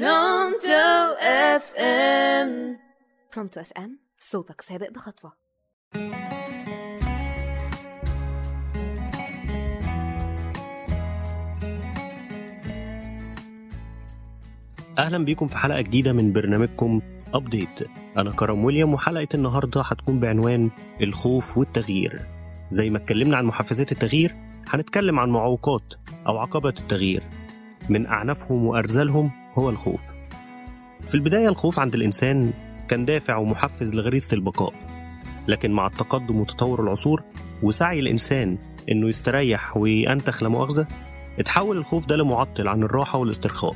Pronto FM Pronto FM صوتك سابق بخطوة. أهلا بيكم في حلقة جديدة من برنامجكم Update أنا كرم ويليام وحلقة النهارده هتكون بعنوان الخوف والتغيير. زي ما اتكلمنا عن محفزات التغيير هنتكلم عن معوقات أو عقبات التغيير. من اعنفهم وأرذلهم هو الخوف. في البداية الخوف عند الإنسان كان دافع ومحفز لغريزة البقاء لكن مع التقدم وتطور العصور وسعي الإنسان إنه يستريح وينتخ لا مؤاخذه اتحول الخوف ده لمعطل عن الراحة والاسترخاء.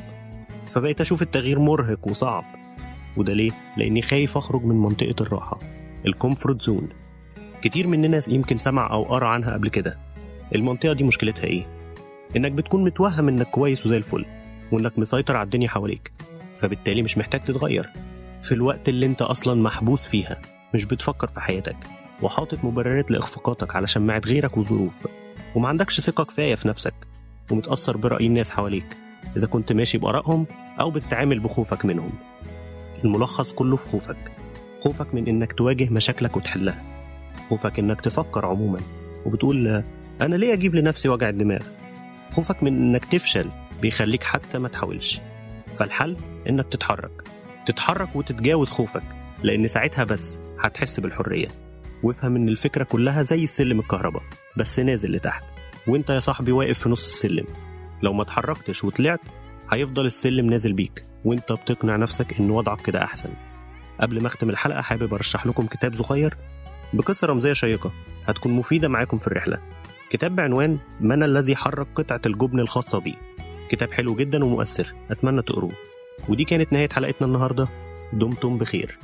فبقيت أشوف التغيير مرهق وصعب وده ليه؟ لأني خايف أخرج من منطقة الراحة ال comfort zone. كتير مننا يمكن سمع أو قرأ عنها قبل كده. المنطقة دي مشكلتها إيه؟ إنك بتكون متوهم إنك كويس وزي الفل. وإنك مسيطر على الدنيا حواليك. فبالتالي مش محتاج تتغير. في الوقت اللي أنت أصلا محبوس فيها مش بتفكر في حياتك وحاطط مبررات لإخفاقاتك على شماعة غيرك وظروف. وما عندكش ثقة كفاية في نفسك ومتأثر برأي الناس حواليك إذا كنت ماشي بآرائهم أو بتتعامل بخوفك منهم. الملخص كله في خوفك. خوفك من إنك تواجه مشاكلك وتحلها. خوفك إنك تفكر عموما وبتقول أنا ليه أجيب لنفسي وجع الدماغ؟ خوفك من إنك تفشل. بيخليك حتى ما تحاولش. فالحل إنك تتحرك. تتحرك وتتجاوز خوفك لأن ساعتها بس هتحس بالحرية. وافهم إن الفكرة كلها زي السلم الكهرباء بس نازل لتحت. وإنت يا صاحبي واقف في نص السلم. لو ما اتحركتش وطلعت هيفضل السلم نازل بيك. وإنت بتقنع نفسك إن وضعك كده أحسن. قبل ما أختم الحلقة حابب أرشح لكم كتاب صغير بقصة رمزية شيقة هتكون مفيدة معاكم في الرحلة. كتاب بعنوان من الذي حرك قطعة الجبن الخاصة بي؟ كتاب حلو جدا ومؤثر. أتمنى تقروه. ودي كانت نهاية حلقتنا النهارده. دمتم بخير.